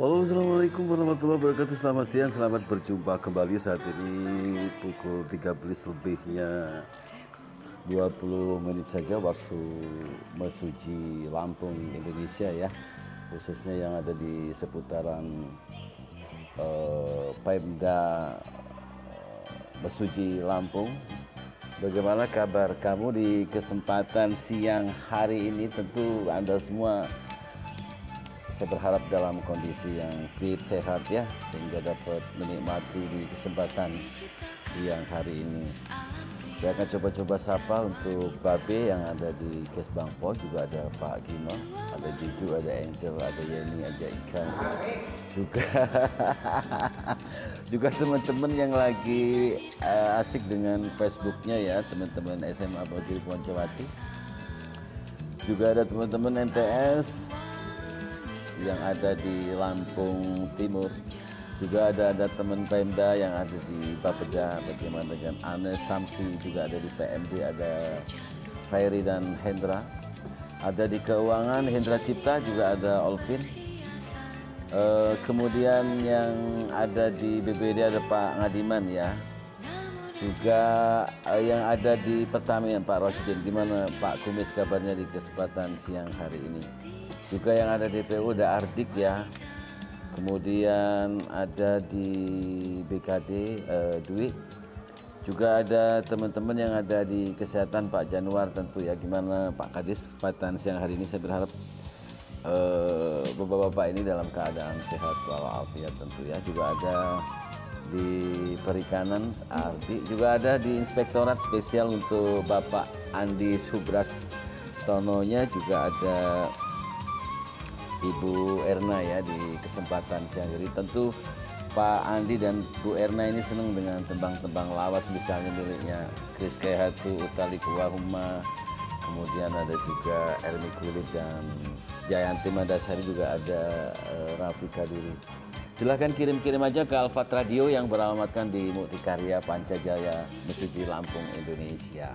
Halo Assalamualaikum warahmatullahi wabarakatuh. Selamat siang, selamat berjumpa kembali saat ini Pukul 13 lebihnya. 20 menit saja waktu mesuji Lampung Indonesia ya. Khususnya yang ada di seputaran eh, Pemda eh, Mesuji Lampung. Bagaimana kabar kamu di kesempatan siang hari ini? Tentu Anda semua saya berharap dalam kondisi yang fit, sehat ya, sehingga dapat menikmati di kesempatan siang hari ini. Saya akan coba-coba sapa untuk Babe yang ada di Kes Bangpol, juga ada Pak Gino, ada Juju, ada Angel, ada Yeni, ada Ika, juga juga teman-teman yang lagi uh, asik dengan Facebooknya ya, teman-teman SMA Bajiri Poncewati. Juga ada teman-teman MTS, yang ada di Lampung Timur. Juga ada ada teman Pemda yang ada di Bapeda bagaimana dengan Anes Samsi juga ada di PMD ada Khairi dan Hendra. Ada di keuangan Hendra Cipta juga ada Olvin. E, kemudian yang ada di BBD ada Pak Ngadiman ya. Juga e, yang ada di Pertamina Pak Rosidin. Gimana Pak Kumis kabarnya di kesempatan siang hari ini juga yang ada di PU ada Ardik ya. Kemudian ada di BKD eh, Dwi. Juga ada teman-teman yang ada di kesehatan Pak Januar tentu ya. Gimana Pak Kadis kesempatan siang hari ini? Saya berharap eh, bapak-bapak ini dalam keadaan sehat walafiat tentu ya. Juga ada di perikanan Ardi juga ada di inspektorat spesial untuk Bapak Andi Subras Tononya. Juga ada Ibu Erna ya di kesempatan siang hari tentu Pak Andi dan Bu Erna ini senang dengan tembang-tembang lawas misalnya miliknya Chris Kehatu, Utali Kuwahuma. Kemudian ada juga Ermi Kulit dan Jayanti Mandasari juga ada uh, Raffi Kadiri. Silahkan kirim-kirim aja ke Alfat Radio yang beralamatkan di Muktikarya Pancajaya Mesuji Lampung Indonesia